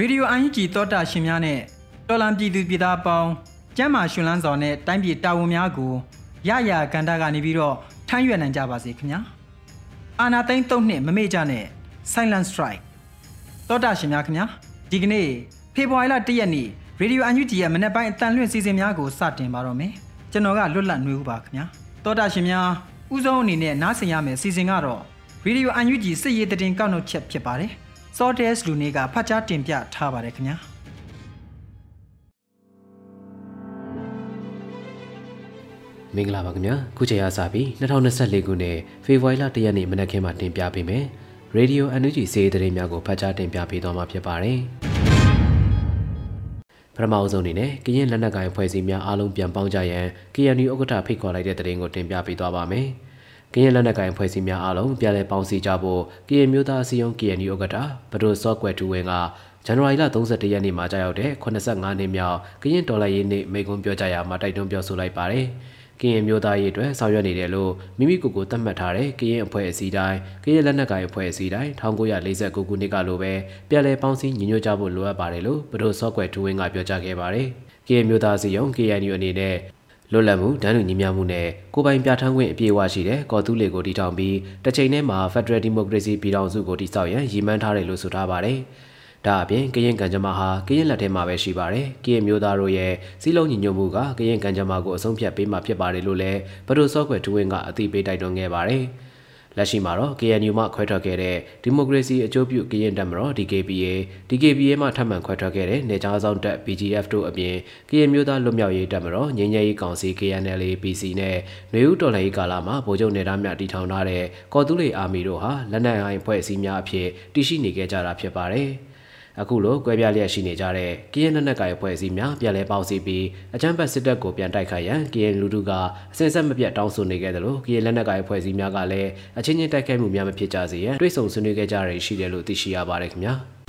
ရေဒီယိုအန်ယူဂျီသောတာရှင်များနဲ့တော်လံပြည်သူပြည်သားပေါင်းကျမ်းမာရှင်လန်းစွာနဲ့တိုင်းပြည်တာဝန်များကိုရရကန္တာကနေပြီးတော့ထမ်းရွက်နိုင်ကြပါစေခင်ဗျာအာနာသိန်း၃နှစ်မမေ့ကြနဲ့ Silent Strike သောတာရှင်များခင်ဗျာဒီကနေ့ဖေဖော်ဝါရီလ၁ရက်နေ့ရေဒီယိုအန်ယူဂျီရဲ့မနေ့ပိုင်းအတန်လွင့်စီစဉ်များကိုစတင်ပါတော့မယ်ကျွန်တော်ကလွတ်လပ်နှွေးဦးပါခင်ဗျာသောတာရှင်များဥဆုံးအနေနဲ့နားဆင်ရမယ်စီစဉ်ကတော့ရေဒီယိုအန်ယူဂျီစစ်ရေးတည်ကောက်နှုတ်ချက်ဖြစ်ပါတယ် စောတဲစ်လူနေကဖတ်ကြားတင်ပြထားပါတယ်ခင်ဗျာမင်္ဂလာပါခင်ဗျာခုချိန်အားစပြီး2024ခုနှစ်ဖေဖော်ဝါရီလ1ရက်နေ့မနက်ခင်းမှာတင်ပြပေးမယ်ရေဒီယို NUG စေးသတင်းများကိုဖတ်ကြားတင်ပြပေးသွားမှာဖြစ်ပါတယ်ပထမအဆုံးအနေနဲ့ကရင်လက်နက်ကိုင်ဖွဲ့စည်းများအားလုံးပြန်ပေါင်းကြရန် KNU ဥက္ကဋ္ဌဖိတ်ခေါ်လိုက်တဲ့သတင်းကိုတင်ပြပေးသွားပါမယ်။ ကရင်လက်နက်ကိုင်ဖွဲ့စည်းများအားလုံးပြန်လည်ပေါင်းစည်းကြဖို့ကရင်မျိုးသားအစည်းအရုံး KNU ဥက္ကဋ္ဌဘဒိုစော့ကွယ်တူဝင်းကဇန်နဝါရီလ31ရက်နေ့မှာကြာရောက်တဲ့85နှစ်မြောက်ကရင်ဒေါ်လာရေးနေ့မိန့်ခွန်းပြောကြားရာမှာတိုက်တွန်းပြောဆိုလိုက်ပါတယ်။ကရင်မျိုးသားရေးအတွက်ဆောင်ရွက်နေတယ်လို့မိမိကိုယ်ကိုသတ်မှတ်ထားတဲ့ကရင်အဖွဲ့အစည်းတိုင်းကရင်လက်နက်ကိုင်အဖွဲ့အစည်းတိုင်း1949ခုနှစ်ကလိုပဲပြည်လဲပေါင်းစည်းညီညွတ်ကြဖို့လိုအပ်ပါတယ်လို့ဘဒိုစော့ကွယ်ထူဝင်းကပြောကြားခဲ့ပါတယ်။ကရင်မျိုးသားစီယုံ KNU အနေနဲ့ လွတ်လပ်မှုဒန်းလူညီမျှမှုနဲ့ကိုပိုင်ပြဋ္ဌာန်းခွင့်အပြည့်အဝရှိတဲ့ကော်တူးလေကိုတည်ထောင်ပြီးတစ်ချိန်တည်းမှာ Federal Democracy ပြည်ထောင်စုကိုတည်ဆောက်ရန်ရည်မှန်းထားတယ်လို့ဆိုထားပါတယ်။ဒါအပြင်ကရင်ကံကြမ္မာဟာကရင်လက်ထဲမှာပဲရှိပါတယ်။ကရင်မျိုးသားတို့ရဲ့စီးလုံးညီညွတ်မှုကကရင်ကံကြမ္မာကိုအဆုံးဖြတ်ပေးမှဖြစ်ပါတယ်လို့လည်းဘဒိုဆော့ကွယ်ထူဝင်းကအသိပေးတိုက်တွန်းခဲ့ပါတယ်။ လက်ရှိမှာတော့ KNU မှခွဲထွက်ခဲ့တဲ့ဒီမိုကရေစီအကျိုးပြုကရင်တပ်မတော် DKBA DKBA မှထပ်မံခွဲထွက်ခဲ့တဲ့နေကြားဆောင်တပ် BGF တို့အပြင်ကရင်မျိုးသားလွတ်မြောက်ရေးတပ်မတော်ငြိမ်းချမ်းရေးကောင်စီ KNLA PC နဲ့နေဦးတော်လှန်ရေးကာလမှာဗိုလ်ချုပ်နေသားများတည်ထောင်ထားတဲ့ကော်တူးလေအာမီတို့ဟာလက်နက်အိုင်းဖွဲ့အစည်းများအဖြစ်တည်ရှိနေခဲ့ကြတာဖြစ်ပါတယ်။ အခုလိုကွဲပြားလျက်ရှိနေကြတဲ့ကရင်နက်နက်ကိုင်အဖွဲ့အစည်းများပြန်လည်ပေါင်းစည်းပြီးအကြမ်းဖက်စစ်တပ်ကိုပြန်တိုက်ခိုက်ရန်ကရင်လူထုကအစင်ဆက်မပြတ်တောင်းဆိုနေခဲ့တယ်လို့ကရင်လက်နက်ကိုင်အဖွဲ့အစည်းများကလည်းအချင်းချင်းတိုက်ခိုက်မှုများမဖြစ်ကြစေရန်တွိတ်ဆုံဆွေးနွေးခဲ့ကြရရှိတယ်လို့သိရှိရပါတယ်ခင်ဗျာ။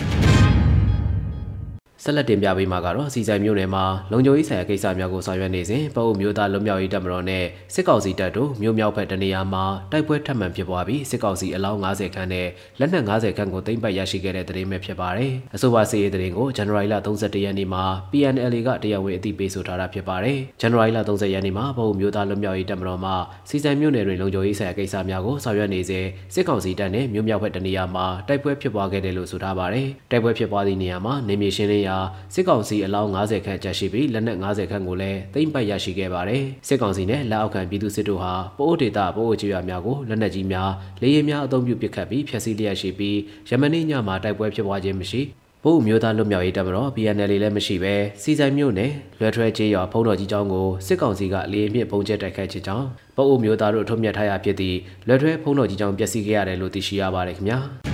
ဆက်လက်တင်ပြပေးမှာကတော့စီဆိုင်မြို့နယ်မှာလုံခြုံရေးဆိုင်ရာကိစ္စများကိုဆောင်ရွက်နေစဉ်ပအုပ်မျိုးသားလွတ်မြောက်ရေးတပ်မတော်နဲ့စစ်ကောင်စီတပ်တို့မြို့မြောက်ဘက်တနေရာမှာတိုက်ပွဲထပ်မံဖြစ်ပွားပြီးစစ်ကောင်စီအလောင်း90ခန်းနဲ့လက်နက်90ခန်းကိုသိမ်းပိုက်ရရှိခဲ့တဲ့သတင်းပဲဖြစ်ပါတယ်။အဆိုပါစီရေးသတင်းကိုဇန်နဝါရီလ31ရက်နေ့မှာ PNL ကတရားဝင်အသိပေးဆိုထားတာဖြစ်ပါတယ်။ဇန်နဝါရီလ30ရက်နေ့မှာပအုပ်မျိုးသားလွတ်မြောက်ရေးတပ်မတော်မှစီဆိုင်မြို့နယ်တွင်လုံခြုံရေးဆိုင်ရာကိစ္စများကိုဆောင်ရွက်နေစဉ်စစ်ကောင်စီတပ်နဲ့မြို့မြောက်ဘက်တနေရာမှာတိုက်ပွဲဖြစ်ပွားခဲ့တယ်လို့ဆိုထားပါတယ်။တိုက်ပွဲဖြစ်ပွားသည့်နေရာမှာနေမြေရှင်းလင်းရာစစ်ကောင်စီအလောင်း90ခန့်ကျရှိပြီးလက်နက်90ခန့်ကိုလည်းသိမ်းပိုက်ရရှိခဲ့ပါတယ်။စစ်ကောင်စီနဲ့လက်အောက်ခံပြည်သူစစ်တို့ဟာပိုးဒေတာပိုးချေရများကိုလက်နက်ကြီးများလေယာဉ်များအုံပြုပစ်ခတ်ပြီးဖျက်ဆီးလျက်ရှိပြီးယမနေ့ညမှာတိုက်ပွဲဖြစ်ပွားခြင်းမရှိဘို့မျိုးသားလွတ်မြောက်ရေးတပ်မတော် PNL လည်းမရှိဘဲစီဆိုင်မြို့နယ်လွယ်ထွဲကျေးရွာဖုံးတော်ကြီးကျောင်းကိုစစ်ကောင်စီကလေအမြင့်ပုံကျဲတိုက်ခိုက်ချကြောင်းဘို့မျိုးသားတို့ထုတ်မြတ်ထားရဖြစ်သည့်လွယ်ထွဲဖုံးတော်ကြီးကျောင်းပျက်စီးခဲ့ရတယ်လို့သိရှိရပါတယ်ခင်ဗျာ။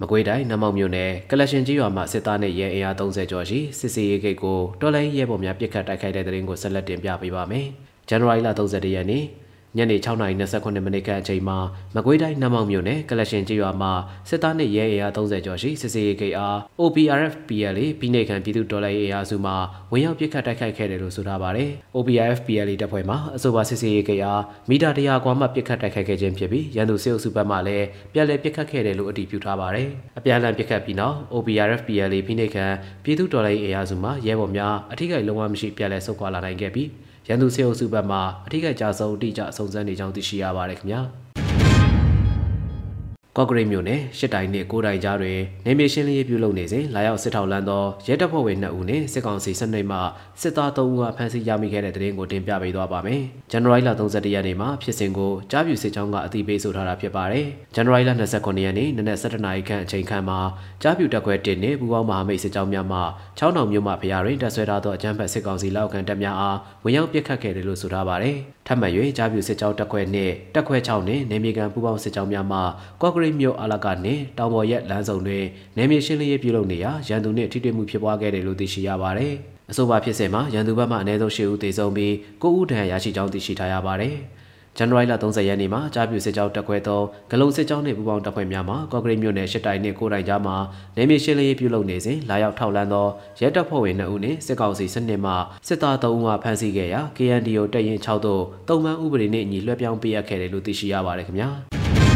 မကွေးတိုင်းနမောက်မြို့နယ်ကလရှင်ကြီးရွာမှာစစ်သားနဲ့ရဲအင်အား30ကျော်ရှိစစ်စီရေးဂိတ်ကိုတော်လိုင်းရဲဘော်များပစ်ခတ်တိုက်ခိုက်တဲ့တဲ့ရင်ကိုဆက်လက်တင်ပြပေးပါမယ်။ဇန်နဝါရီလ31ရက်နေ့ ညနေ6:29မိနစ်ခန့်အချိန်မှာမကွေးတိုင်းနမောင်မြို့နယ်ကလရှင်ကျေးရွာမှာစစ်သားနဲ့ရဲအင်အား30ကျော်ရှိစစ်စေးရေးဂိတ်အား OPRF PLA ပြည်내ခံပြည်သူတော်လှန်ရေးအင်အားစုမှဝင်ရောက်ပစ်ခတ်တိုက်ခိုက်ခဲ့တယ်လို့ဆိုထားပါတယ်။ OPRF PLA တပ်ဖွဲ့မှအဆိုပါစစ်စေးရေးဂိတ်အားမီတာ100ကွာမှပစ်ခတ်တိုက်ခိုက်ခဲ့ခြင်းဖြစ်ပြီးရန်သူစစ်အုပ်စုဘက်မှလည်းပြန်လည်ပစ်ခတ်ခဲ့တယ်လို့အတည်ပြုထားပါတယ်။အပြန်အလှန်ပစ်ခတ်ပြီးနောက် OPRF PLA ပြည်내ခံပြည်သူတော်လှန်ရေးအင်အားစုမှရဲဘော်များအထိကိလုံးဝမရှိပြန်လည်ဆုတ်ခွာလာနိုင်ခဲ့ပြီး ရန်သူစေအုပ်စုဘက်မှအထိကကြဆုံးအတိအကျစုံစမ်းနေကြောင်းသိရှိရပါတယ်ခင်ဗျာ ကော့ဂရိတ်မြို့နယ်ရှစ်တိုင်နှင့်ကိုးတိုင်ကြားတွင်နေမြေရှင်းလင်းရေးပြုလုပ်နေစဉ်လာရောက်စစ်ထောက်လန်းသောရဲတပ်ဖွဲ့ဝင်2ဦးနှင့်စစ်ကောင်စီစနစ်မှစစ်သား3ဦးကဖမ်းဆီးရမိခဲ့တဲ့တဲ့တင်ကိုတင်ပြပေးသွားပါမယ်။ဇန်နဝါရီလ31ရက်နေ့မှာဖြစ်စဉ်ကိုကြားပြူစစ်ကြောင်းကအသိပေးဆိုထားတာဖြစ်ပါတယ်။ဇန်နဝါရီလ29ရက်နေ့နနက်7:00နာရီခန့်အချိန်ခန့်မှာကြားပြူတပ်ခွဲ1နှင့်ပူးပေါင်းမဟာမိတ်စစ်ကြောင်းများမှချောင်းတော်မြို့မှဖျားတွင်တပ်ဆွဲထားသောအကြမ်းဖက်စစ်ကောင်စီလက်အောက်ခံတပ်များအားဝင်ရောက်ပစ်ခတ်ခဲ့တယ်လို့ဆိုထားပါတယ်။ ထပ်မံ၍ကြားပြူစစ်ကြောင်းတပ်ခွဲနှင့်တပ်ခွဲ6နှင့်နေမြေကန်ပူးပေါင်းစစ်ကြောင်းများမှကော့ဂရိတ်မြို့အလကနှင့်တောင်ပေါ်ရက်လမ်းစုံတွင်နေမြေရှင်းလင်းရေးပြုလုပ်နေရာရန်သူနှင့်ထိတွေ့မှုဖြစ်ပွားခဲ့တယ်လို့သိရှိရပါတယ်။အဆိုပါဖြစ်စဉ်မှာရန်သူဘက်မှအနည်းဆုံး10ဦးသေဆုံးပြီး9ဦးဒဏ်ရာရရှိကြောင်းသိရှိထားရပါတယ်။ ဇန်နဝါရီလ30ရက်နေ့မှာကြားပြူစစ်ကြောင်းတက်ခွဲသောဂလုံစစ်ကြောင်းနှင့်ပူးပေါင်းတပ်ဖွဲ့များမှကော့ဂရိတ်မြို့နယ်ရှစ်တိုင်နှင့်ကိုတိုင်ကြားမှာနေမြေရှင်းလင်းရေးပြုလုပ်နေစဉ်လာရောက်ထောက်လန်းသောရဲတပ်ဖွဲ့ဝင်2ဦးနှင့်စစ်ကောင်စီစနစ်မှစစ်သား3ဦးမှဖမ်းဆီးခဲ့ရာ KNDO တပ်ရင်း6သို့တုံမှန်ဥပဒေနှင့်အညီလွှဲပြောင်းပေးအပ်ခဲ့တယ်လို့သိရှိရပါတယ်ခင်ဗျာ။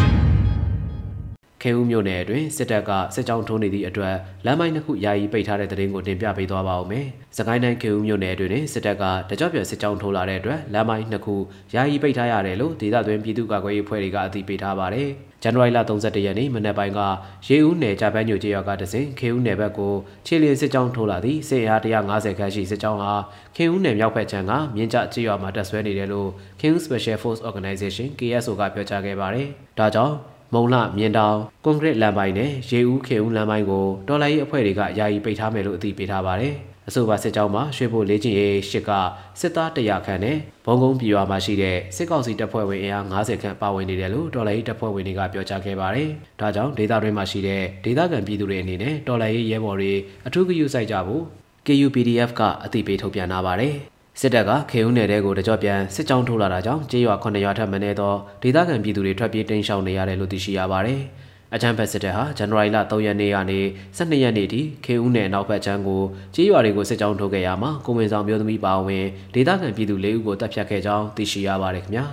ခဲဦးမြို့နယ်အတွင်းစစ်တပ်ကစစ်ကြောင်းထိုးနေသည့်အတွက်လမ်းမိုင်းတစ်ခုယာယီပိတ်ထားတဲ့တဲ့ရင်ကိုတင်ပြပေးသွားပါဦးမယ်။စကိုင်းတိုင်းခဲဦးမြို့နယ်အတွင်းစစ်တပ်ကတကြော့ပြန်စစ်ကြောင်းထိုးလာတဲ့အတွက်လမ်းမိုင်းနှစ်ခုယာယီပိတ်ထားရတယ်လို့ဒေသတွင်းပြည်သူ့ကာကွယ်ရေးအဖွဲ့တွေကအသိပေးထားပါတယ်။ဇန်နဝါရီလ31ရက်နေ့မနက်ပိုင်းကရေဦးနယ်ကြပန်းညိုကျေးရွာကတစဉ်ခေဦးနယ်ဘက်ကိုခြေလျင်စစ်ကြောင်းထိုးလာသည့်စစ်အား150ခန်းရှိစစ်ကြောင်းဟာခေဦးနယ်မြောက်ဘက်ခြမ်းကမြင်းကျကျေးရွာမှာတပ်ဆွဲနေတယ်လို့ King Special Force Organization KSO ကပြောကြားခဲ့ပါတယ်။ဒါကြောင့် မုံလမြင်းတောင်ကွန်ကရစ်လမ်းပိုင်းနဲ့ရေဦးခေဦးလမ်းပိုင်းကိုတော်လိုင်းရေးအဖွဲ့တွေကယာယီပိတ်ထားမယ်လို့အသိပေးထားပါတယ်။အဆိုပါစစ်ကြောင်းမှာရွှေဘိုလေးချင်းရေးရှစ်ကစစ်သား100ခန့်နဲ့ဘုံကုန်းပြည်ရွာမှာရှိတဲ့စစ်ကောင်စီတပ်ဖွဲ့ဝင်အင်အား90ခန့်ပါဝင်နေတယ်လို့တော်လိုင်းရေးတပ်ဖွဲ့ဝင်တွေကပြောကြားခဲ့ပါတယ်။ဒါကြောင့်ဒေသတွင်းမှာရှိတဲ့ဒေသခံပြည်သူတွေအနေနဲ့တော်လိုင်းရေးရဲဘော်တွေအထူးဂရုစိုက်ကြဖို့ KUPDF ကအသိပေးထုတ်ပြန်လာပါတယ်။ စစ်တပ်ကခေဦးနယ်တဲကိုတကြော့ပြန်စစ်ကြောင်းထိုးလာတာကြောင့်ကျေးရွာ9ရွာထပ်မံနေသောဒေသခံပြည်သူတွေထွက်ပြေးတိမ်းရှောင်နေရတယ်လို့သိရှိရပါတယ်။အကြမ်းဖက်စစ်တပ်ဟာဇန်နဝါရီလ3ရက်နေ့ကနေ12ရက်နေ့ထိခေဦးနယ်နောက်ဘက်ချမ်းကိုကျေးရွာတွေကိုစစ်ကြောင်းထိုးခဲ့ရမှာကိုဝင်ဆောင်မျိုးသမီးပါဝင်ဒေသခံပြည်သူ၄ဦးကိုတပ်ဖြတ်ခဲ့ကြောင်းသိရှိရပါတယ်ခင်ဗျာ။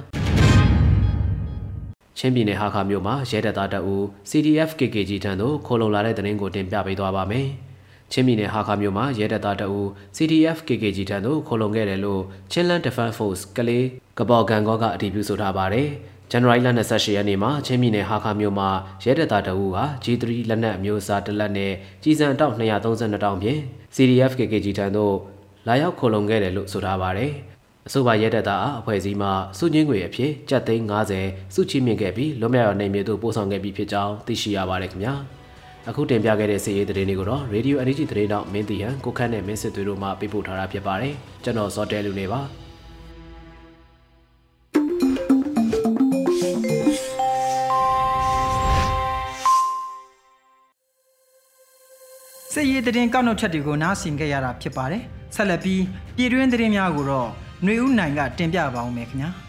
ချင်းပြည်နယ်ဟာခါမြို့မှာရဲတပ်သားတအူ CDF KKG ထံသို့ခိုးလုံလာတဲ့တရင်ကိုတင်ပြပေးသွားပါမယ်။ ချင်းပြည်နယ်ဟာခါမြို့မှာရဲတပ်သားတအူ CDF KKG ထံသို့ခိုလုံခဲ့တယ်လို့ Chinland Defense Force ကလေးကပေါ်ဂန်ကောကအတည်ပြုဆိုထားပါတယ်။ဇန်နဝါရီလ28ရက်နေ့မှာချင်းပြည်နယ်ဟာခါမြို့မှာရဲတပ်သားတအူဟာ G3 လက်နက်အမျိုးအစားတစ်လက်နဲ့ကြီးစံတောက်232တောင်ဖြင့် CDF KKG ထံသို့လာရောက်ခိုလုံခဲ့တယ်လို့ဆိုထားပါတယ်။အဆိုပါရဲတပ်သားအဖွဲ့အစည်းမှစုချင်းငွေအဖြစ်ကျပ်သိန်း90စုချီးမြှင့်ခဲ့ပြီးလွတ်မြောက်ရနိုင်မြေသို့ပို့ဆောင်ခဲ့ပြီးဖြစ်ကြောင်းသိရှိရပါတယ်ခင်ဗျာ။ အခုတင်ပြခဲ့တဲ့စီရေးသတင်းတွေကိုတော့ Radio Energy သတင်းတော့မင်းတီဟန်ကိုခန့်နဲ့မင်းစစ်သွေးတို့မှပေးပို့ထားတာဖြစ်ပါတယ်ကျွန်တော်ဇော်တဲလူနေပါစစ်ရေးသတင်းကောက်နှုတ်ချက်တွေကိုနားဆင်ခဲ့ရတာဖြစ်ပါတယ်ဆက်လက်ပြီးပြည်တွင်းသတင်းများကိုတော့ຫນွေဦးနိုင်ကတင်ပြပါအောင်မယ်ခင်ဗျာ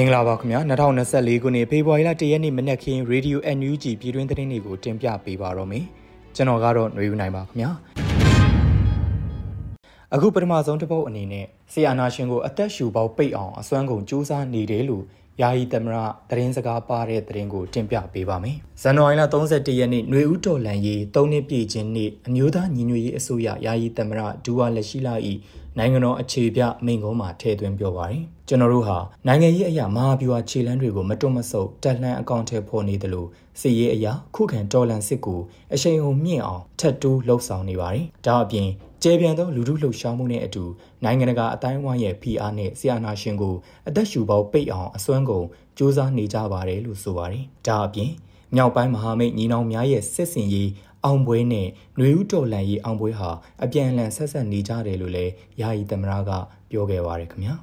င်္ဂလာပါခင်ဗျာ2024ခုနှစ်ဖေဖော်ဝါရီလ1ရက်နေ့မနက်ခင်း Radio NUG ပြည်တွင်းသတင်းတွေကိုတင်ပြပေးပါတော့မယ်ကျွန်တော်ကတော့ຫນွေဦးနိုင်ပါခင်ဗျာအခုပထမဆုံးတစ်ပုတ်အနေနဲ့ဆီယာနာရှင်ကိုအသက်ရှူပေါက်ပိတ်အောင်အစွမ်းကုန်စူးစမ်းနေတယ်လို့ ယာယီသမရသတင်းစကားပါတဲ့သတင်းကိုတင်ပြပေးပါမယ်။ဇန်နဝါရီလ31ရက်နေ့ຫນွေဦးတော်လန်ရေး၃နှစ်ပြည့်ခြင်းနေ့အမျိုးသားညီညွတ်ရေးအစိုးရယာယီသမရဒူဝါလက်ရှိလာ၏နိုင်ငံတော်အခြေပြမိန့်ခွန်းမှာထည့်သွင်းပြောပါရယ်ကျွန်တော်တို့ဟာနိုင်ငံရေးအရာမဟာဗျူဟာခြေလှမ်းတွေကိုမတွတ်မဆုတ်တက်လှမ်းအကောင့်ထဲပေါ်နေသလိုစစ်ရေးအရာခုခံတော်လှန်စစ်ကိုအရှိန်အဟုန်မြင့်အောင်ထပ်တိုးလှုပ်ဆောင်နေပါတယ်ဒါအပြင် ကျေပြန်သောလူထုလှုပ်ရှားမှုနဲ့အတူနိုင်ငံတကာအတိုင်းအဝိုင်းရဲ့ဖိအားနဲ့ဆီယနာရှင်ကိုအသက်ရှူပေါပိတ်အောင်အစွမ်းကုန်စ조사နေကြပါတယ်လို့ဆိုပါတယ်ဒါအပြင်မြောက်ပိုင်းမဟာမိတ်ညီနောင်များရဲ့စစ်စင်ရေးအောင်ပွဲနဲ့ຫນွေဥတော်လန်ရေးအောင်ပွဲဟာအပြန်အလှန်ဆက်ဆက်နေကြတယ်လို့လည်းယာယီသမရကပြောခဲ့ပါရခင်ဗျာ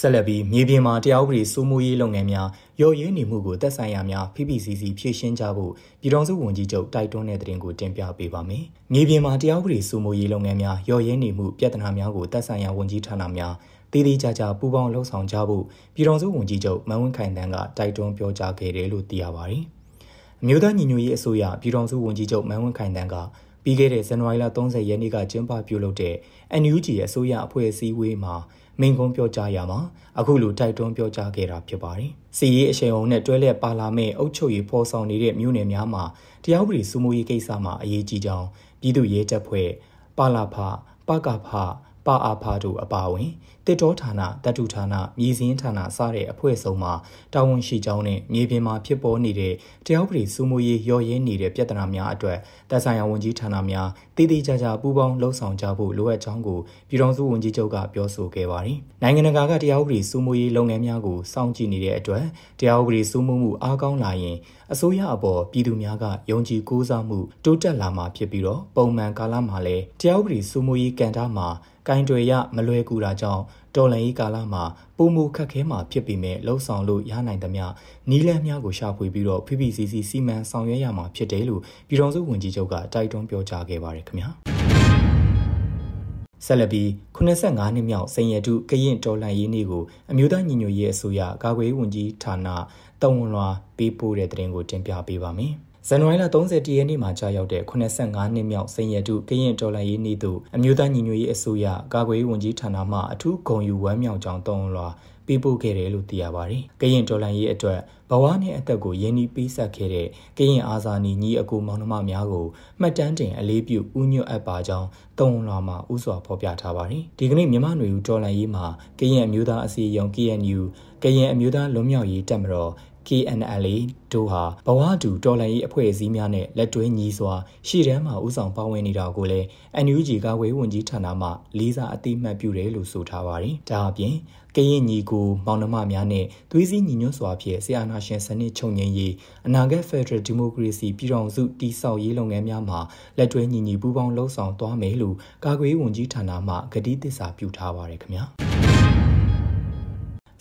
ဆက်လက်ပြီးမြေပြင်မှာတရားဥပဒေစိုးမိုးရေးလုပ်ငန်းများရော့ရဲနေမှုကိုသက်ဆိုင်ရာများ PPCC ဖြည့်ရှင်းကြဖို့ပြည်ထောင်စုဝန်ကြီးချုပ်တိုက်တွန်းတဲ့သတင်းကိုတင်ပြပေးပါမယ်။မြေပြင်မှာတရားဥပဒေစိုးမိုးရေးလုပ်ငန်းများရော့ရဲနေမှုပြဿနာများကိုသက်ဆိုင်ရာဝန်ကြီးဌာနများတည်တည်ကြကြပူးပေါင်းလှုပ်ဆောင်ကြဖို့ပြည်ထောင်စုဝန်ကြီးချုပ်မန်ဝင်းခိုင်တန်းကတိုက်တွန်းပြောကြားခဲ့တယ်လို့သိရပါတယ်။အမျိုးသားညီညွတ်ရေးအစိုးရပြည်ထောင်စုဝန်ကြီးချုပ်မန်ဝင်းခိုင်တန်းကပြီးခဲ့တဲ့ဇန်နဝါရီလ30ရက်နေ့ကကျင်းပပြုလုပ်တဲ့ NUG ရဲ့အစိုးရအဖွဲ့အစည်းအဝေးမှာ မိန့်ခွန်းပြောကြားရမှာအခုလိုတိုက်တွန်းပြောကြားခဲ့တာဖြစ်ပါတယ်။စီရေးအရှိန်အဟုန်နဲ့တွဲလက်ပါလာမယ့်အုပ်ချုပ်ရေးဖော်ဆောင်နေတဲ့မြို့နယ်များမှာတရားဥပဒေစိုးမိုးရေးကိစ္စမှာအရေးကြီးကြောင်းပြည်သူ့ရဲတပ်ဖွဲ့ပါလာဖပကဖ ပါအာဖာတို့အပါအဝင်တစ်တောဌာနတပ်တုဌာနမြေစင်းဌာနစတဲ့အဖွဲ့စုံမှာတာဝန်ရှိကြောင်းနဲ့မြေပြင်မှာဖြစ်ပေါ်နေတဲ့တရားဥပဒေစိုးမိုးရေးရော်ရဲနေတဲ့ပြဿနာများအတွက်တပ်ဆိုင်ရာဝန်ကြီးဌာနများတည်တည်ကြကြပူးပေါင်းလှုပ်ဆောင်ကြဖို့လိုအပ်ကြောင်းကိုပြည်ထောင်စုဝန်ကြီးချုပ်ကပြောဆိုခဲ့ပါတယ်။နိုင်ငံတကာကတရားဥပဒေစိုးမိုးရေးလုပ်ငန်းများကိုစောင့်ကြည့်နေတဲ့အတွက်တရားဥပဒေစိုးမိုးမှုအားကောင်းလာရင်အစိုးရအပေါ်ပြည်သူများကယုံကြည်ကိုးစားမှုတိုးတက်လာမှာဖြစ်ပြီးတော့ပုံမှန်ကာလမှာလည်းတရားဥပဒေစိုးမိုးရေးကဏ္ဍမှာ ကင်တွေရမလွယ်ကူတာကြောင့်တော်လန်ရေးကာလမှာပုံမှုခက်ခဲမှာဖြစ်ပေမဲ့လှုံ့ဆော်လို့ရနိုင်သမျှနီးလန်းများကိုရှာဖွေပြီးတော့ PPCC စီမံဆောင်ရွက်ရမှာဖြစ်တယ်လို့ပြည်ထောင်စုဝန်ကြီးချုပ်ကတိုက်တွန်းပြောကြားခဲ့ပါတယ်ခင်ဗျာဆက်လက်ပြီး85နှစ်မြောက်စိန်ရတုကရင်တော်လှန်ရေးနေ့ကိုအမျိုးသားညီညွတ်ရေးအစိုးရကာကွယ်ရေးဝန်ကြီးဌာနတုံးလွှာပေးပို့တဲ့တဲ့တင်ကိုတင်ပြပေးပါမယ်။ ဇန်နဝါရီလ30ရက်နေ့မှာကြာရောက်တဲ့85နှစ်မြောက်စိန်ရတုကရင်တော်လှန်ရေးနေ့သို့အမျိုးသားညီညွတ်ရေးအစိုးရကာကွယ်ရေးဝန်ကြီးဌာနမှအထူးဂုဏ်ယူဝမ်းမြောက်ကြောင်းတုံးလွှာပေးပို့ခဲ့တယ်လို့သိရပါတယ်။ကရင်တော်လှန်ရေးအတွက်ဘဝနဲ့အသက်ကိုရင်းနှီးပေးဆက်ခဲ့တဲ့ကရင်အာဇာနည်ညီအကိုမောင်နှမများကိုမှတ်တမ်းတင်အလေးပြုဥညွတ်အပ်ပါကြောင်းတုံးလွှာမှာဥစွာဖော်ပြထားပါတယ်။ဒီကနေ့မြန်မာ့ຫນွေဦးတော်လှန်ရေးမှာကရင်အမျိုးသားအစည်းအရုံး KNU ကရင်အမျိုးသားလွတ်မြောက်ရေးတပ်မတော် KNLA တို့ဟာဘဝတူတော်လှန်ရေးအဖွဲ့အစည်းများနဲ့လက်တွဲညီစွာရှေ့တန်းမှာဥဆောင်ပါဝင်နေတာကိုလည်း NUG ကာကွယ်ဝန်ကြီးဌာနမှလေးစားအသိမှတ်ပြုတယ်လို့ဆိုထားပါတယ်။ဒါအပြင်ကရင်ညီကိုမောင်နှမများနဲ့သွေးစည်းညီညွတ်စွာဖြင့်ဆီယနာရှင်စနစ်ချုပ်ငြိမ်းရေးအနာဂတ် Federal Democracy ပြည်ထောင်စုတည်ဆောက်ရေးလုပ်ငန်းများမှာလက်တွဲညီညီပူးပေါင်းလှုပ်ဆောင်သွားမယ်လို့ကာကွယ်ဝန်ကြီးဌာနမှကတိသစ္စာပြုထားပါတယ်ခင်ဗျာ။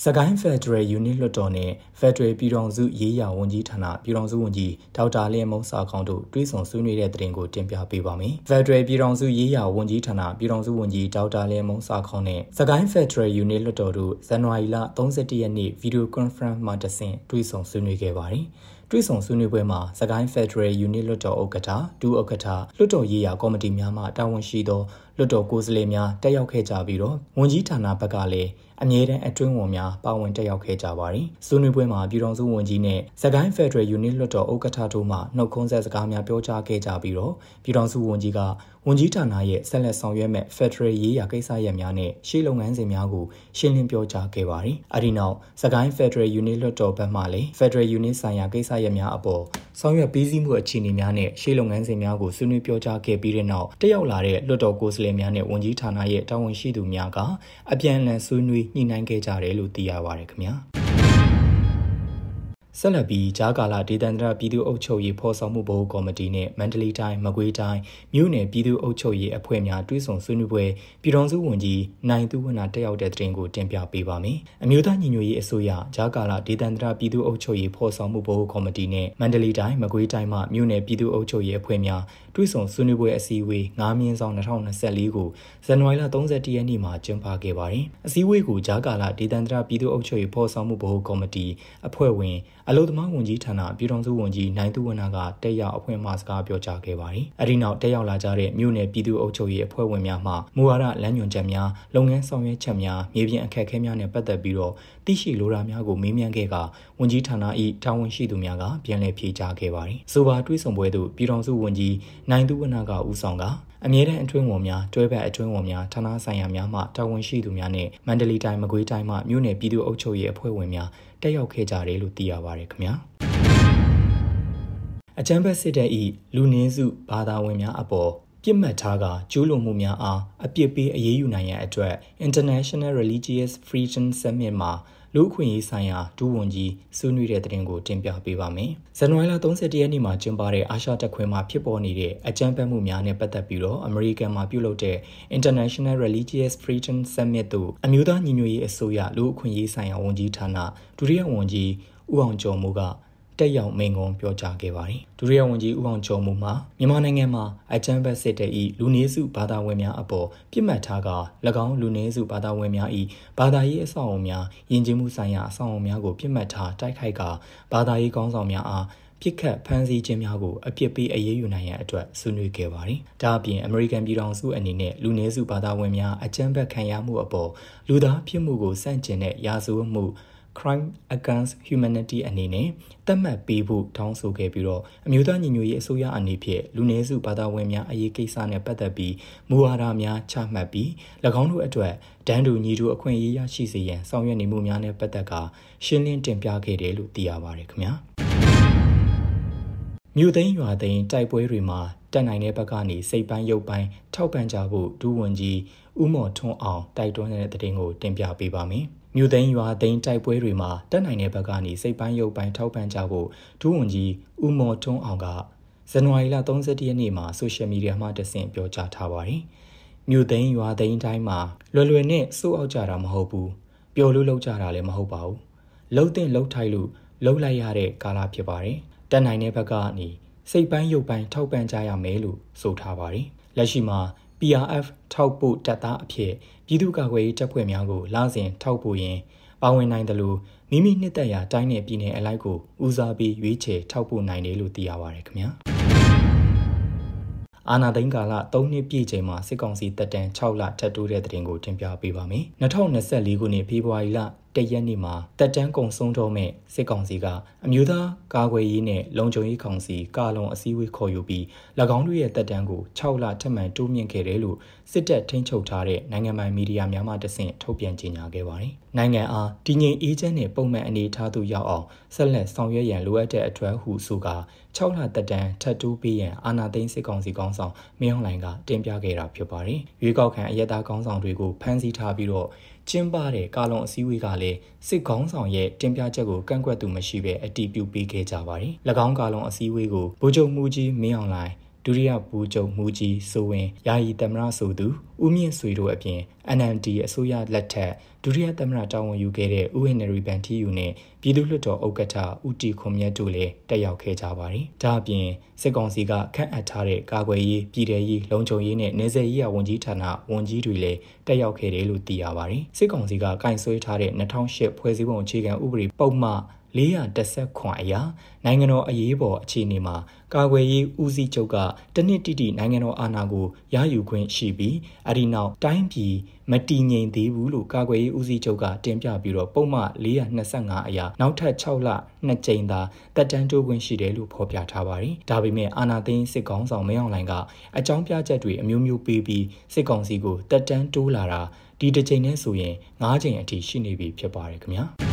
စကိုင်းဖက်ဒရယ်ယူနစ်လွှတ်တော်နဲ့ဖက်ဒရယ်ပြည်ထောင်စုရေးရာဝန်ကြီးဌာနပြည်ထောင်စုဝန်ကြီးဒေါက်တာလင်းမုံစာခေါင်းတို့တွဲဆောင်ဆွေးနွေးတဲ့တင်ကိုတင်ပြပေးပါမယ်။ဖက်ဒရယ်ပြည်ထောင်စုရေးရာဝန်ကြီးဌာနပြည်ထောင်စုဝန်ကြီးဒေါက်တာလင်းမုံစာခေါင်းနဲ့စကိုင်းဖက်ဒရယ်ယူနစ်လွှတ်တော်တို့ဇန်နဝါရီလ31ရက်နေ့ဗီဒီယိုကွန်ဖရင့်မှာတဆင့်တွဲဆောင်ဆွေးနွေးခဲ့ပါတယ်။ တွဲဆောင်ဆွေးနွေးပွဲမှာစကိုင်းဖက်ဒရယ်ယူနစ်လွှတ်တော်ဥက္ကဋ္ဌဒုဥက္ကဋ္ဌလွှတ်တော်ရေးရာကော်မတီများမှတာဝန်ရှိသောလွှတ်တော်ကိုယ်စားလှယ်များတက်ရောက်ခဲ့ကြပြီးတော့ဝန်ကြီးဌာနဘက်ကလည်းအမြဲတမ်းအတွင်းဝန်များပါဝင်တက်ရောက်ခဲ့ကြပါတယ်။ဆွေးနွေးပွဲမှာပြည်ထောင်စုဝန်ကြီးနဲ့စကိုင်းဖက်ဒရယ်ယူနစ်လွှတ်တော်ဥက္ကဋ္ဌတို့မှနှုတ်ခွန်းဆက်စကားများပြောကြားခဲ့ကြပြီးတော့ပြည်ထောင်စုဝန်ကြီးက ဝန်ကြီးဌာနရဲ့ဆက်လက်ဆောင်ရွက်မဲ့ဖက်ဒရယ်ရေးရာကိစ္စရပ်များနဲ့ရှေ့လုပ်ငန်းစဉ်များကိုရှင်းလင်းပြောကြားခဲ့ပါတယ်။အဲဒီနောက်စကိုင်းဖက်ဒရယ်ယူနစ်လွှတ်တော်ဘက်မှလည်းဖက်ဒရယ်ယူနစ်ဆိုင်ရာကိစ္စရပ်များအပေါ်ဆောင်ရွက်ပြီးစီးမှုအခြေအနေများနဲ့ရှေ့လုပ်ငန်းစဉ်များကိုဆွေးနွေးပြောကြားခဲ့ပြီးတဲ့နောက်တက်ရောက်လာတဲ့လွှတ်တော်ကိုယ်စားလှယ်များနဲ့ဝန်ကြီးဌာနရဲ့တာဝန်ရှိသူများကအပြန်အလှန်ဆွေးနွေးညှိနှိုင်းခဲ့ကြတယ်လို့သိရပါတယ်ခင်ဗျာ ဆက်လက်ပြီးဂျာကာလာဒေသန္တရပြည်သူ့အုပ်ချုပ်ရေးဖော်ဆောင်မှုဘိုးကော်မတီနဲ့မန္တလေးတိုင်းမကွေးတိုင်းမြို့နယ်ပြည်သူ့အုပ်ချုပ်ရေးအဖွဲ့များတွဲဆုံဆွေးနွေးပွဲပြည်ထောင်စုဝန်ကြီးနိုင်သူဝနတက်ရောက်တဲ့တဲ့တင်ကိုတင်ပြပေးပါမယ်။အမျိုးသားညီညွတ်ရေးအစိုးရဂျာကာလာဒေသန္တရပြည်သူ့အုပ်ချုပ်ရေးဖော်ဆောင်မှုဘိုးကော်မတီနဲ့မန္တလေးတိုင်းမကွေးတိုင်းမှမြို့နယ်ပြည်သူ့အုပ်ချုပ်ရေးအဖွဲ့များတွဲဆုံဆွေးနွေးပွဲအစည်းအဝေး9မြင်းဆောင်2024ကိုဇန်နဝါရီလ31ရက်နေ့မှာကျင်းပခဲ့ပါတယ်။အစည်းအဝေးကိုဂျာကာလာဒေသန္တရပြည်သူ့အုပ်ချုပ်ရေးဖော်ဆောင်မှုဘိုးကော်မတီအဖွဲ့ဝင်အလို့သမားဝန်ကြီးဌာနပြည်ထောင်စုဝန်ကြီးနိုင်သူဝနကတက်ရောက်အဖွဲ့မှစကားပြောကြားခဲ့ပါတယ်။အဲဒီနောက်တက်ရောက်လာကြတဲ့မြို့နယ်ပြည်သူ့အုပ်ချုပ်ရေးအဖွဲ့ဝင်များမှမူဝါဒလမ်းညွှန်ချက်များလုပ်ငန်းဆောင်ရွက်ချက်များမြေပြင်အခက်အခဲများနဲ့ပတ်သက်ပြီးတော့သိရှိလိုတာများကိုမေးမြန်းခဲ့ကဝန်ကြီးဌာန၏တာဝန်ရှိသူများကပြန်လည်ဖြေကြားခဲ့ပါတယ်။ဆိုပါတွေးဆောင်ပွဲသို့ပြည်ထောင်စုဝန်ကြီးနိုင်သူဝနကဦးဆောင်ကအမြဲတမ်းအတွင်းဝန်များတွဲဘက်အတွင်းဝန်များဌာနဆိုင်ရာများမှတာဝန်ရှိသူများနဲ့မန္တလေးတိုင်းမကွေးတိုင်းမှမြို့နယ်ပြည်သူ့အုပ်ချုပ်ရေးအဖွဲ့ဝင်များ တက်ရောက်ခဲ့ကြတယ်လို့သိရပါတယ်ခင်ဗျာအချမ်းဘက်စစ်တပ်၏လူနည်းစုဘာသာဝင်များအပေါ်ပြစ်မှတ်ထားကကျူးလွန်မှုများအားအပြစ်ပေးအရေးယူနိုင်ရန်အတွက် International Religious Freedom Summit မှာ လူ့အခွင့်အရေးဆိုင်ရာဒူးဝန်ကြီးဆွေးနွေးတဲ့တဲ့တင်ကိုတင်ပြပေးပါမယ်။ဇန်နဝါရီလ31ရက်နေ့မှာကျင်းပတဲ့အာရှတက်ခွဲမှာဖြစ်ပေါ်နေတဲ့အကြမ်းဖက်မှုများနဲ့ပတ်သက်ပြီးတော့အမေရိကန်မှာပြုလုပ်တဲ့ International Religious Freedom Summit သို့အမျိုးသားညီညွတ်ရေးအစိုးရလူ့အခွင့်အရေးဆိုင်ရာဝန်ကြီးဌာနဒုတိယဝန်ကြီးဦးအောင်ကျော်မိုးက တက်ရောက်မိန့်ခွန်းပြောကြားခဲ့ပါတယ်။ဒုတိယဝန်ကြီးဦးအောင်ကျော်မူမှမြန်မာနိုင်ငံမှာအကြမ်းဖက်စစ်တပ်၏လူနည်းစုဘာသာဝင်များအပေါ်ပြစ်မှတ်ထားက၎င်းလူနည်းစုဘာသာဝင်များ၏ဘာသာရေးအဆောက်အုံများယဉ်ကျေးမှုဆိုင်ရာအဆောက်အုံများကိုပြစ်မှတ်ထားတိုက်ခိုက်ကဘာသာရေးကောင်းဆောင်များအားပြစ်ခတ်ဖမ်းဆီးခြင်းများကိုအပြစ်ပေးအရေးယူနိုင်ရန်အတွက်ဆွေးနွေးခဲ့ပါတယ်။ဒါအပြင်အမေရိကန်ပြည်ထောင်စုအနေနဲ့လူနည်းစုဘာသာဝင်များအကြမ်းဖက်ခံရမှုအပေါ်လူသားဖြစ်မှုကိုစန့်ကျင်တဲ့ရာဇဝတ်မှု crime against humanity အနေနဲ့သတ်မှတ်ပေးဖို့တောင်းဆိုခဲ့ပြီးတော့အမျိုးသားညီညွတ်ရေးအစိုးရအနေဖြင့်လူနည်းစုဘာသာဝင်များအရေးကိစ္စနဲ့ပတ်သက်ပြီးမူဝါဒများချမှတ်ပြီး၎င်းတို့အတွက်ဒန်းတူညီတူအခွင့်အရေးရရှိစေရန်ဆောင်ရွက်နေမှုများနဲ့ပတ်သက်ကာရှင်းလင်းတင်ပြခဲ့တယ်လို့သိရပါတယ်ခင်ဗျာမြို့သိမ်းရွာသိမ်းတိုက်ပွဲတွေမှာတက်နိုင်တဲ့ဘက်ကနေစိတ်ပိုင်းရုပ်ပိုင်းထောက်ပံ့ကြဖို့ဒူးဝန်ကြီးဦးမော်ထွန်းအောင်တိုက်တွန်းတဲ့တဲ့တင်ကိုတင်ပြပေးပါမယ်။ မြို့သိမ်းရွာသိမ်းတိုက်ပွဲတွေမှာတက်နိုင်တဲ့ဘက်ကနေစိတ်ပိုင်းရုပ်ပိုင်းထောက်ပံ့ကြဖို့ဒူးဝန်ကြီးဦးမော်ထွန်းအောင်ကဇန်နဝါရီလ31ရက်နေ့မှာဆိုရှယ်မီဒီယာမှာတဆင့်ပြောကြားထားပါတယ်။မြို့သိမ်းရွာသိမ်းတိုင်းမှာလွယ်လွယ်နဲ့စိုးအောက်ကြတာမဟုတ်ဘူး။ပျော်လို့လောက်ကြတာလည်းမဟုတ်ပါဘူး။လှုပ်တဲ့လှုပ်ထိုက်လို့လှုပ်လိုက်ရတဲ့ကာလဖြစ်ပါတယ်။တက်နိုင်တဲ့ဘက်ကနေစိတ်ပိုင်းရုပ်ပိုင်းထောက်ပံ့ကြရမယ်လို့ဆိုထားပါတယ်။လက်ရှိမှာ PRF ထောက်ပို့တပ်သားအဖြစ်ပြည်သူ့ကာကွယ်ရေးတပ်ဖွဲ့များကိုလာစဉ်ထောက်ပို့ရင်းပါဝင်နိုင်တယ်လို့မိမိနှစ်သက်ရာတိုင်းနယ်ပြည်နယ်အလိုက်ကိုဦးစားပေးရွေးချယ်ထောက်ပို့နိုင်တယ်လို့သိရပါတယ်ခင်ဗျာ။ အာနာသိန်းကာလ3နှစ်ပြည့်ချိန်မှာစစ်ကောင်စီတပ်တန်း6လထပ်တိုးတဲ့တဲ့တင်ကိုတင်ပြပေးပါမယ်။2024ခုနှစ်ဖေဖော်ဝါရီလတရက်နေ့မှာတက်တန်းကုံဆုံးတော့မဲ့စစ်ကောင်စီကအမျိုးသားကာကွယ်ရေးနဲ့လုံခြုံရေးကောင်စီကာလုံအစည်းအဝေးခေါ်ယူပြီး၎င်းတို့ရဲ့တက်တန်းကို6လထပ်မံတိုးမြင့်ခဲ့တယ်လို့စစ်တပ်ထိန်းချုပ်ထားတဲ့နိုင်ငံပိုင်မီဒီယာများမှတဆင့်ထုတ်ပြန်ကြေညာခဲ့ပါတယ်။နိုင်ငံအားတည်ငြိမ်အေးချမ်းတဲ့ပုံမှန်အနေအထားသို့ရောက်အောင်ဆက်လက်ဆောင်ရွက်ရန်လိုအပ်တဲ့အတွက်ဟုဆိုကာ 6လတက်တန်းထပ်တိုးပေးရန်အာဏာသိမ်းစစ်ကောင်စီကောင်းဆောင်မင်းအောင်လှိုင်ကတင်ပြခဲ့တာဖြစ်ပါတယ်။ရွေးကောက်ခံအရက်သားကောင်းဆောင်တွေကိုဖမ်းဆီးထားပြီးတော့ကျင်းပတဲ့ကာလုံအစည်းအဝေးကလည်းစစ်ကောင်းဆောင်ရဲ့တင်ပြချက်ကိုကန့်ကွက်သူမရှိဘဲအတီးပြုပေးခဲ့ကြပါတယ်။၎င်းကာလုံအစည်းအဝေးကိုဗိုလ်ချုပ်မှုကြီးမင်းအောင်လှိုင် ဒုတိယဘူချုပ်မူကြီးစိုးဝင်းယာယီသမရဆိုသူဦးမြင့်ဆွေတို့အပြင် NND အစိုးရလက်ထက်ဒုတိယသမရတာဝန်ယူခဲ့တဲ့ဦးဟင်နရီဘန်တီယူနဲ့ပြည်သူ့လွှတ်တော်ဥက္ကဋ္ဌဦးတီခွန်မြတ်တို့လည်းတက်ရောက်ခဲ့ကြပါတယ်။ဒါအပြင်စစ်ကောင်စီကခန့်အပ်ထားတဲ့ကာကွယ်ရေးပြည်ထရေးလုံခြုံရေးနဲ့နေဆက်ရေးဝန်ကြီးဌာနဝန်ကြီးတွေလည်းတက်ရောက်ခဲ့တယ်လို့သိရပါတယ်။စစ်ကောင်စီကကင်ဆွဲထားတဲ့2008ဖွဲ့စည်းပုံအခြေခံဥပဒေပုံမှန် 410ခွန်အရာနိုင်ငံတော်အရေးပေါ်အခြေအနေမှာကာကွယ်ရေးဦးစီးချုပ်ကတနစ်တိတိနိုင်ငံတော်အာဏာကိုရယူခွင့်ရှိပြီးအဒီနောက်တိုင်းပြည်မတည်ငြိမ်သေးဘူးလို့ကာကွယ်ရေးဦးစီးချုပ်ကတင်ပြပြီးတော့ပုံမှန်425အရာနောက်ထပ်6လ2ကြိမ်သာတက်တန်းတိုးခွင့်ရှိတယ်လို့ဖော်ပြထားပါတယ်။ဒါပေမဲ့အာဏာသိမ်းစစ်ကောင်ဆောင်မင်းအောင်လှိုင်ကအကြောင်းပြချက်တွေအမျိုးမျိုးပေးပြီးစစ်ကောင်စီကိုတက်တန်းတိုးလာတာဒီတစ်ကြိမ်နဲ့ဆိုရင်9ကြိမ်အထိရှိနေပြီဖြစ်ပါတယ်ခင်ဗျာ။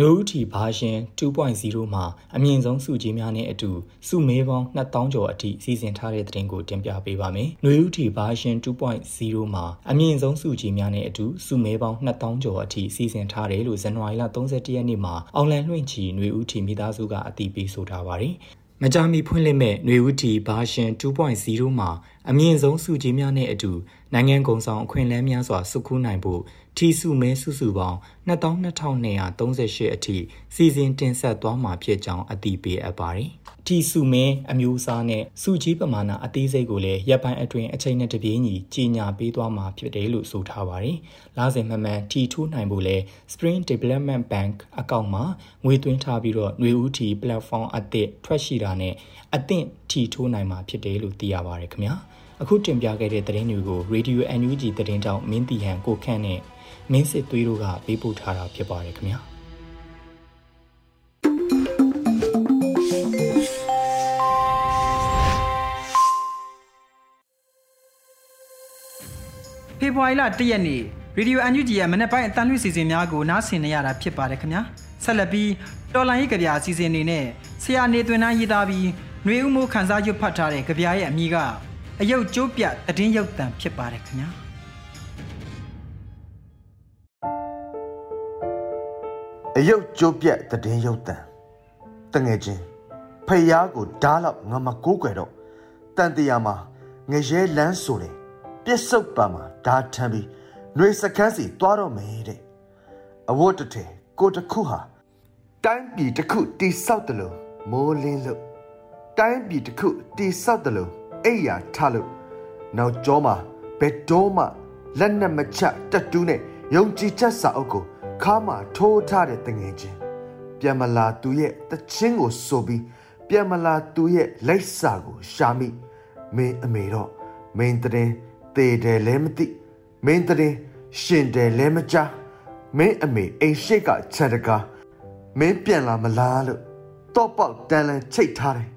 နူးထီဘာရှင်2.0မှာအမြင့်ဆုံးစုကြီးများနဲ့အတူစုမဲပေါင်း2000ကျော်အထိစီစဉ်ထားတဲ့သတင်းကိုတင်ပြပေးပါမယ်။နွေဦးထီဘာရှင်2.0မှာအမြင့်ဆုံးစုကြီးများနဲ့အတူစုမဲပေါင်း2000ကျော်အထိစီစဉ်ထားတယ်လို့ဇန်နဝါရီလ31ရက်နေ့မှာအောင်လန်လွင့်ချီနွေဦးထီမိသားစုကအတည်ပြုဆိုထားပါတယ်။မကြမီဖွင့်လှစ်မဲ့ຫນွေဦးတီဘာရှင်2.0မှာအမြင့်ဆုံးစုကြီးများနဲ့အတူနိုင်ငံကုံဆောင်အခွင့်အလမ်းများစွာစုခုနိုင်ဖို့ထီစုမဲစုစုပေါင်း2238အထိစီစဉ်တင်ဆက်သွားမှာဖြစ်ကြောင်းအသိပေးအပ်ပါတယ်။ထီစုမဲအမျိုးအစားနဲ့စုကြီးပမာဏအသေးစိတ်ကိုလည်းရပ်ပိုင်းအတွင်းအချိန်နဲ့တပြေးညီကြီးညာပေးသွားမှာဖြစ်တယ်လို့ဆိုထားပါတယ်။လာစဉ်မှန်မှန်ထီထိုးနိုင်ဖို့လဲ Spring Development Bank အကောင့်မှာငွေသွင်းထားပြီးတော့ຫນွေဦးထီ platform အသစ်ထွက်ရှိတာနဲ့အသင့်ထီထိုးနိုင်မှာဖြစ်တယ်လို့သိရပါတယ်ခင်ဗျာ။ အခုတင်ပြခဲ့တဲ့သတင်းတွေကို Radio NUG သတင်းတောက်မင်းတီဟန်ကိုခန့်နဲ့မင်းစစ်သွေးတို့ကပေးပို့ထားတာဖြစ်ပါတယ်ခင်ဗျာဖေဖော်ဝါရီလ၁ရက်နေ့ရေဒီယိုအန်ယူဂျီရဲ့မနေ့ပိုင်းအတန်းလွှင့်စီစဉ်များကိုနားဆင်နေရတာဖြစ်ပါတယ်ခင်ဗျာဆက်လက်ပြီးတော်လိုင်းရေးကြပြအစီအစဉ်နေနဲ့ဆရာနေသွင်းနှန်းရေးသားပြီးຫນွေဦးမိုးခန်းစားရွတ်ဖတ်ထားတဲ့ကြပြရဲ့အမည်က အယုတ်ကျိုးပြတည်င်းရုပ်တံဖြစ်ပါတယ်ခင်ဗျာအယုတ်ကျိုးပြက်တည်င်းရုပ်တံတငယ်ချင်းဖျားကိုဓားလောက်ငါမကိုးကွယ်တော့တန်တရာမှာငရဲလန်းဆိုတယ်ပြစ်စုတ်ပါမှာဓားထမ်းပြီးຫນွေစကန်းစီသွားတော့မယ်တဲ့အဝတ်တထဲကိုတခုဟာတိုင်းပြည်တစ်ခုတိဆောက်တယ်လို့မိုးလင်းလို့တိုင်းပြည်တစ်ခုတိဆောက်တယ်လို့ အိယာထားလို့နောက်ကျောမှာဘယ်တော့မှလက်နက်မချတက်တူးနဲ့ယုံကြည်ချက်စာအုပ်ကိုခါမှထိုးထားတဲ့တငယ်ချင်းပြန်မလာသူရဲ့တချင်းကိုဆိုပြီးပြန်မလာသူရဲ့လက်စာကိုရှာမိမင်းအမေတော့မင်းတရင်တေတယ်လည်းမသိမင်းတရင်ရှင်တယ်လည်းမကြားမင်းအမေအိမ်ရှိကချက်တကားမင်းပြန်လာမလားလို့တော့ပေါက်တန်လန်ချိတ်ထားတယ်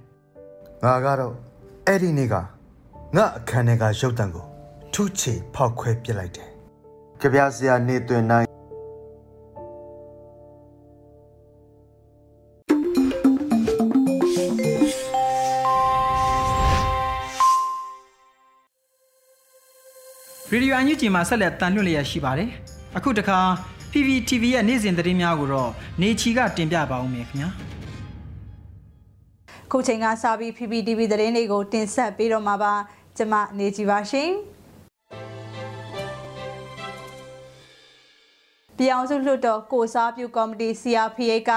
ငါကတော့ အဲ့ဒီနေ့ကငါအခန်းထဲကရုပ်တံကိုထုချေဖောက်ခွဲပစ်လိုက်တယ်ကြပြဆရာနေတွင်နိုင်ရေဒီယိုအန်ယူဂျီမှာဆက်လက်တန်လွှင့်လျက်ရှိပါတယ်။အခုတခါ PPTV ရဲ့နေ့စဉ်သတင်းများကိုတော့နေချီကတင်ပြပါဦးမယ်ခင်ဗျာ။ ခုချိန်ကစပြီး PPTV သတင်းတွေကိုတင်ဆက်ပေးတော့မှာပါကျမနေကြည်ပါရှင်ပြောင်စုလွှတ်တော်ကိုစားပြုကော်မတီ CRPA က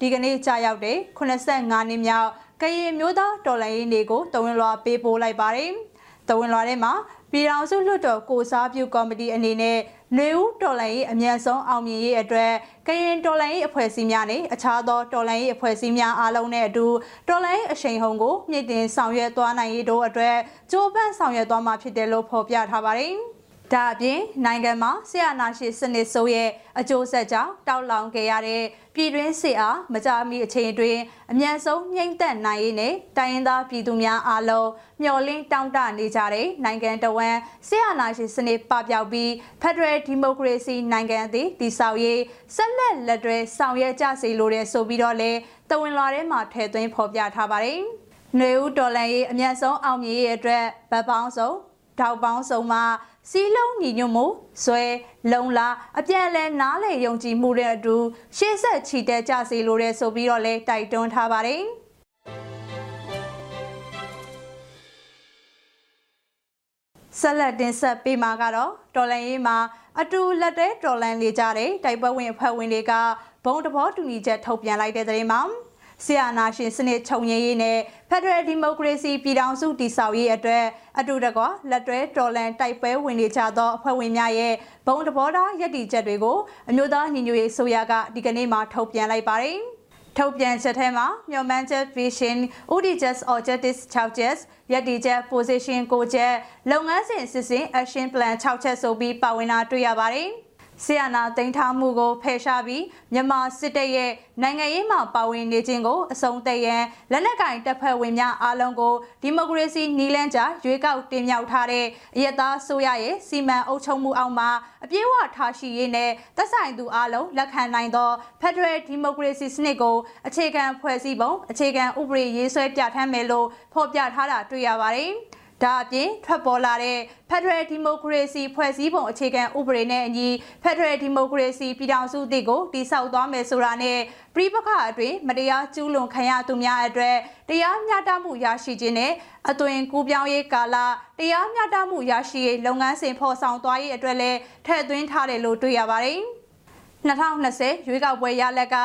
ဒီကနေ့ကြာရောက်တဲ့85နှစ်မြောက်ကရင်မျိုးသားတော်လှန်ရေးနေ့ကိုတဝင်လွှာပေးပို့လိုက်ပါတယ်။ တဝင်လွှာထဲမှာပြည်ထောင်စုလွှတ်တော်ကိုစားပြုကော်မတီအနေနဲ့နှွေဦးတော်လှန်ရေးအမြန်ဆုံးအောင်မြင်ရေးအတွက်ကရင်တော်လှန်ရေးအဖွဲ့အစည်းများနဲ့အခြားသောတော်လှန်ရေးအဖွဲ့အစည်းများအားလုံးနဲ့အတူတော်လှန်ရေးအရှိန်ဟုန်ကိုမြင့်တင်ဆောင်ရွက်သွားနိုင်ရေးတို့အတွက်ကြိုးပမ်းဆောင်ရွက်သွားမှာဖြစ်တယ်လို့ဖော်ပြထားပါတယ်။ ဒါအပြင်နိုင်ငံမှာဆရာနာရှိစနစ်ဆိုးရဲ့အကျိုးဆက်ကြောင့်တောက်လောင်ခဲ့ရတဲ့ပြည်တွင်းစစ်အားမကြမီအချိန်အတွင်းအမြန်ဆုံးနှိမ့်သက်နိုင်ရေးနဲ့တိုင်းရင်းသားပြည်သူများအားလုံးမျှော်လင့်တောင်းတနေကြတဲ့နိုင်ငံတော်ဝန်ဆရာနာရှိစနစ်ပပျောက်ပြီး Federal Democracy နိုင်ငံအသည့်တည်ဆောက်ရေးဆက်လက်လက်တွဲဆောင်ရွက်ကြစေလိုတဲ့ဆိုပြီးတော့လဲတဝင်လာထဲမှာထည့်သွင်းဖော်ပြထားပါတယ်။နေဦးတော်လန်ရေးအမြန်ဆုံးအောင်မြင်ရေးအတွက်ဗတ်ပေါင်းစုံထောက်ပေါင်းစုံမှာ စီးလုံးညီညွတ်မှုဇွဲလုံလာအပြန်လဲနားလေယုံကြည်မှုတဲ့အတူရှေ့ဆက်ချီတက်ကြစေလိုတဲ့ဆိုပြီးတော့လဲတိုက်တွန်းထားပါတယ်ဆက်လက်တင်ဆက်ပေးမှာကတော့တော်လန်ရေးမှာအတူလက်တဲတော်လန်လေကြတဲ့တိုက်ပွဲဝင်အဖွဲ့ဝင်တွေကဘုံတဘောတူညီချက်ထုတ်ပြန်လိုက်တဲ့တဲ့မှာ ဆီယနာရှင်စနစ်ချုပ်ငြိမ်းရေးနဲ့ Federal Democracy ပြည်ထောင်စုတည်ဆောက်ရေးအတွက်အတူတကွလက်တွဲတော်လန်တိုက်ပွဲဝင်နေကြသောအဖွဲ့ဝင်များရဲ့ဘုံတဘောထားရည်တည်ချက်တွေကိုအမျိုးသားညီညွတ်ရေးဆိုရကဒီကနေ့မှထုတ်ပြန်လိုက်ပါတယ်။ထုတ်ပြန်ချက်ထဲမှာမျှော်မှန်းချက် vision ODJS objectives 6ချက်ရည်တည်ချက် position 9ချက်လုပ်ငန်းစဉ်စစ်စင် action plan 6ချက်ဆိုပြီးပါဝင်တာတွေ့ရပါတယ်။ ဆီယနာတင်ထားမှုကိုဖယ်ရှားပြီးမြန်မာစစ်တပ်ရဲ့နိုင်ငံရေးမှာပါဝင်နေခြင်းကိုအဆုံးသတ်ရန်လက်နက်ကင်တပ်ဖွဲ့ဝင်များအားလုံးကိုဒီမိုကရေစီနီလန်းကြားရွေးကောက်တင်မြှောက်ထားတဲ့အယက်သားဆိုရရဲ့စီမံအုပ်ချုပ်မှုအောက်မှာအပြည့်အဝထားရှိရေးနဲ့သက်ဆိုင်သူအားလုံးလက်ခံနိုင်သော Federal Democracy စနစ်ကိုအခြေခံဖွဲ့စည်းပုံအခြေခံဥပဒေရေးဆွဲပြဋ္ဌာန်းမယ်လို့ဖော်ပြထားတာတွေ့ရပါတယ်။ ဒါအပြင်ထွက်ပေါ်လာတဲ့ Federal Democracy ဖွဲ့စည်းပုံအခြေခံဥပဒေနဲ့အညီ Federal Democracy ပြည်ထောင်စုတည်ကိုတည်ဆောက်သွားမယ်ဆိုတာနဲ့ပြည်ပခါအတွင်းမတရားကျူးလွန်ခံရသူများအတွက်တရားမျှတမှုရရှိခြင်းနဲ့အသွင်ကူးပြောင်းရေးကာလတရားမျှတမှုရရှိရေးလုပ်ငန်းစဉ်ဖော်ဆောင်သွားရေးအတွက်လည်းထည့်သွင်းထားတယ်လို့တွေ့ရပါတယ်။2020ရွေးကောက်ပွဲရလက်က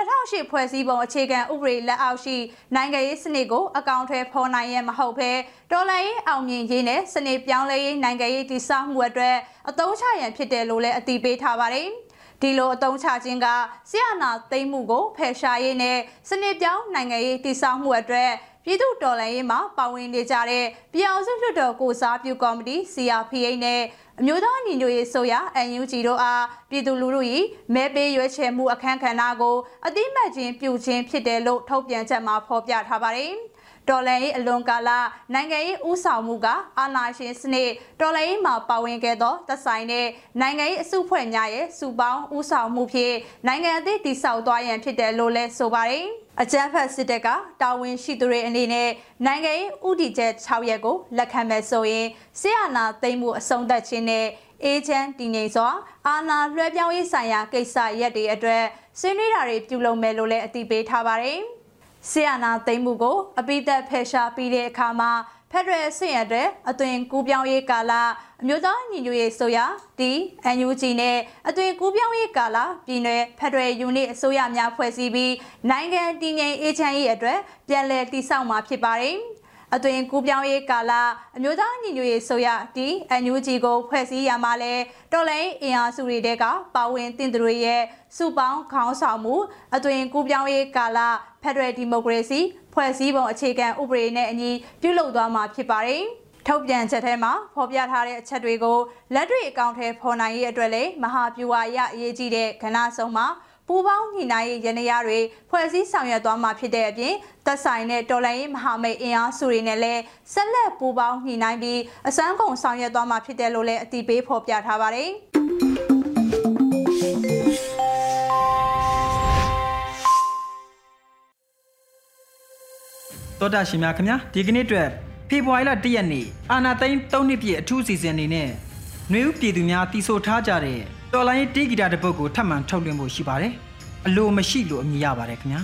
2008ဖွဲ့စည်းပုံအခြေခံဥပဒေလက်အောက်ရှိနိုင်ငံရေးစနစ်ကိုအကောင့်ထဲဖော်နိုင်ရမဟုတ်ဘဲတော်လှန်ရေးအောင်မြင်ရေးနဲ့စနစ်ပြောင်းလဲရေးနိုင်ငံရေးတည်ဆောက်မှုအတွက်အသုံးချရန်ဖြစ်တယ်လို့လည်းအတည်ပြုထားပါတယ်။ဒီလိုအသုံးချခြင်းကဆီယနာသိမ့်မှုကိုဖယ်ရှားရေးနဲ့စနစ်ပြောင်းနိုင်ငံရေးတည်ဆောက်မှုအတွက် ပြည်သူတော်လှန်ရေးမှာပါဝင်နေကြတဲ့ပြည်အောင်စုလွှတ်တော်ကိုစားပြုကော်မတီ CRPH နဲ့အမျိုးသားညီညွတ်ရေးဆိုရ NUG တို့အားပြည်သူလူထု၏မဲပေးရွေးချယ်မှုအခမ်းကဏ္ဍကိုအတိမတ်ခြင်းပြုခြင်းဖြစ်တယ်လို့ထုတ်ပြန်ချက်မှာဖော်ပြထားပါတယ်။ တော်လှန်ရေးအလွန်ကာလနိုင်ငံရေးဥဆောင်မှုကအာဏာရှင်စနစ်တော်လှန်ရေးမှာပါဝင်ခဲ့သောသက်ဆိုင်တဲ့နိုင်ငံရေးအစုဖွဲ့များရဲ့စုပေါင်းဥဆောင်မှုဖြင့်နိုင်ငံအသည့်တည်ဆောက်သွားရန်ဖြစ်တယ်လို့လည်းဆိုပါတယ်။အကြမ်းဖက်စစ်တပ်ကတာဝန်ရှိသူတွေအနေနဲ့နိုင်ငံရေးဥတီချက်6ရက်ကိုလက်ခံမဲ့ဆိုရင်ဆီယနာသိမ်းမှုအဆုံးသတ်ခြင်းနဲ့အေဂျင့်တည်ငြိမ်စွာအာဏာလွှဲပြောင်းရေးဆိုင်ရာကိစ္စရက်တွေအတွက်ဆွေးနွေးတာတွေပြုလုပ်မယ်လို့လည်းအတည်ပြုထားပါတယ်။ ဆီယနာသိမ်းမှုကိုအပိသက်ဖယ်ရှားပြီးတဲ့အခါမှာဖက်ဒရယ်စစ်ရတဲ့အသွင်ကူးပြောင်းရေးကာလအမျိုးသားညီညွတ်ရေးဆိုရဒီ NUG နဲ့အသွင်ကူးပြောင်းရေးကာလပြည်내ဖက်ဒရယ်ယူနစ်အစိုးရများဖွဲ့စည်းပြီးနိုင်ငံတည်ငြိမ်အေးချမ်းရေးအတွက်ပြန်လည်တည်ဆောက်မှာဖြစ်ပါတယ် အသွင်ကူးပြောင်းရေးကာလအမျိုးသားညီညွတ်ရေးဆိုရဒီ NUG ကိုဖွဲ့စည်းရမှာလဲတော်လိုင်းအင်အားစုတွေတဲကပါဝင်တင်သူတွေရဲ့စုပေါင်းခေါင်းဆောင်မှုအသွင်ကူးပြောင်းရေးကာလဖက်ဒရယ်ဒီမိုကရေစီဖွဲ့စည်းပုံအခြေခံဥပဒေနဲ့အညီပြုလုပ်သွားမှာဖြစ်ပါတယ်။ထုတ်ပြန်ချက်ထဲမှာဖော်ပြထားတဲ့အချက်တွေကိုလက်တွေ့အကောင့်ထဲဖော်နိုင်ရေးအတွက်လည်းမဟာဗျူဟာအရအရေးကြီးတဲ့ကဏ္ဍဆုံးမှာ ပူပေါင်းညီနိုင်ရေးရနေရတွေဖွဲ့စည်းဆောင်ရွက်သွားမှာဖြစ်တဲ့အပြင်သက်ဆိုင်တဲ့တော်လှန်ရေးမဟာမိတ်အင်အားစုတွေနဲ့လည်းဆက်လက်ပူပေါင်းညီနိုင်ပြီးအစမ်းကုန်ဆောင်ရွက်သွားမှာဖြစ်တယ်လို့လည်းအတိပေးဖော်ပြထားပါတယ်။တောတာရှင်များခင်ဗျာဒီကနေ့အတွက်ဖေဖော်ဝါရီလ၁ရက်နေ့အာနာသိန်း၃နှစ်ပြည့်အထူးစီစဉ်အနေနဲ့ နှွေဦးပြည်သူများတီဆိုထားကြတဲ့တော်လိုင်းတေးဂီတာတစ်ပုဒ်ကိုထပ်မံထုတ်လွှင့်ဖို့ရှိပါတယ်အလိုမရှိလို့အမည်ရပါတယ်ခင်ဗျာ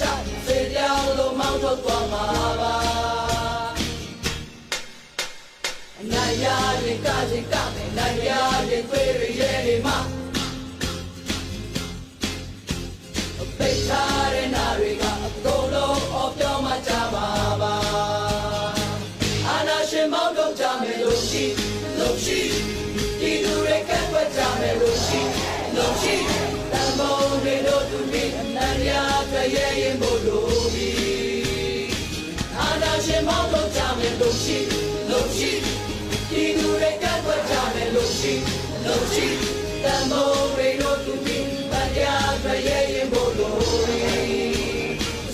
ချစေပြောင်းလို့မောင်းထုတ်သွားမှာပါ ဒီလူတွေကကွက်ကြမယ်လို့ရှိလို့ရှိတန်ဖိုးတွေတို့သူမိအနန္တရာပြရဲ့ရင်ဖို့လို့ပြီ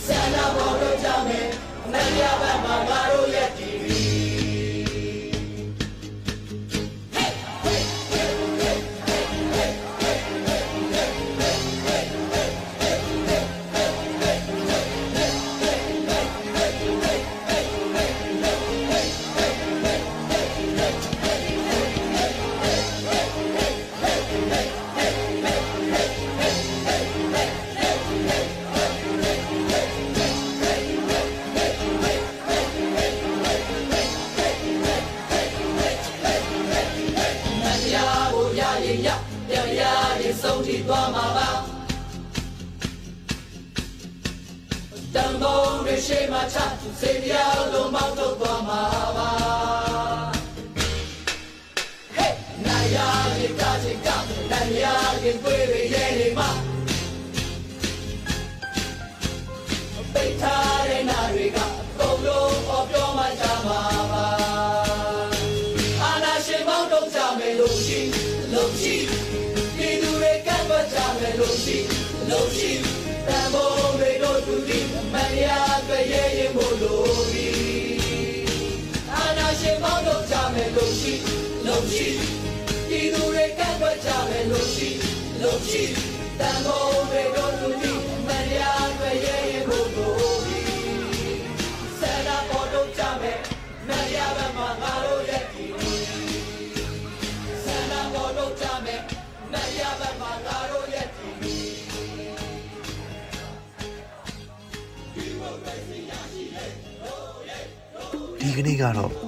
ဆန္ဒပေါ်တော့ကြမယ်အနန္တရာဘက်မှာငါတို့ လို့ရှိဒီသူတွေကပ်ပတ်ကြမယ်လို့ရှိလို့ရှိတန်ဖိုးတွေတို့သူဒီမရပြရဲ့ရင်မို့လို့ဒီဆန္ဒပေါ်တော့ကြမယ်မရဘက်မှာငါတို့ရဲ့ဒီဆန္ဒပေါ်တော့ကြမယ်။နိုင်ရဘက်မှာငါတို့ရဲ့တည်ပြီးဒီကနေ့ကတော့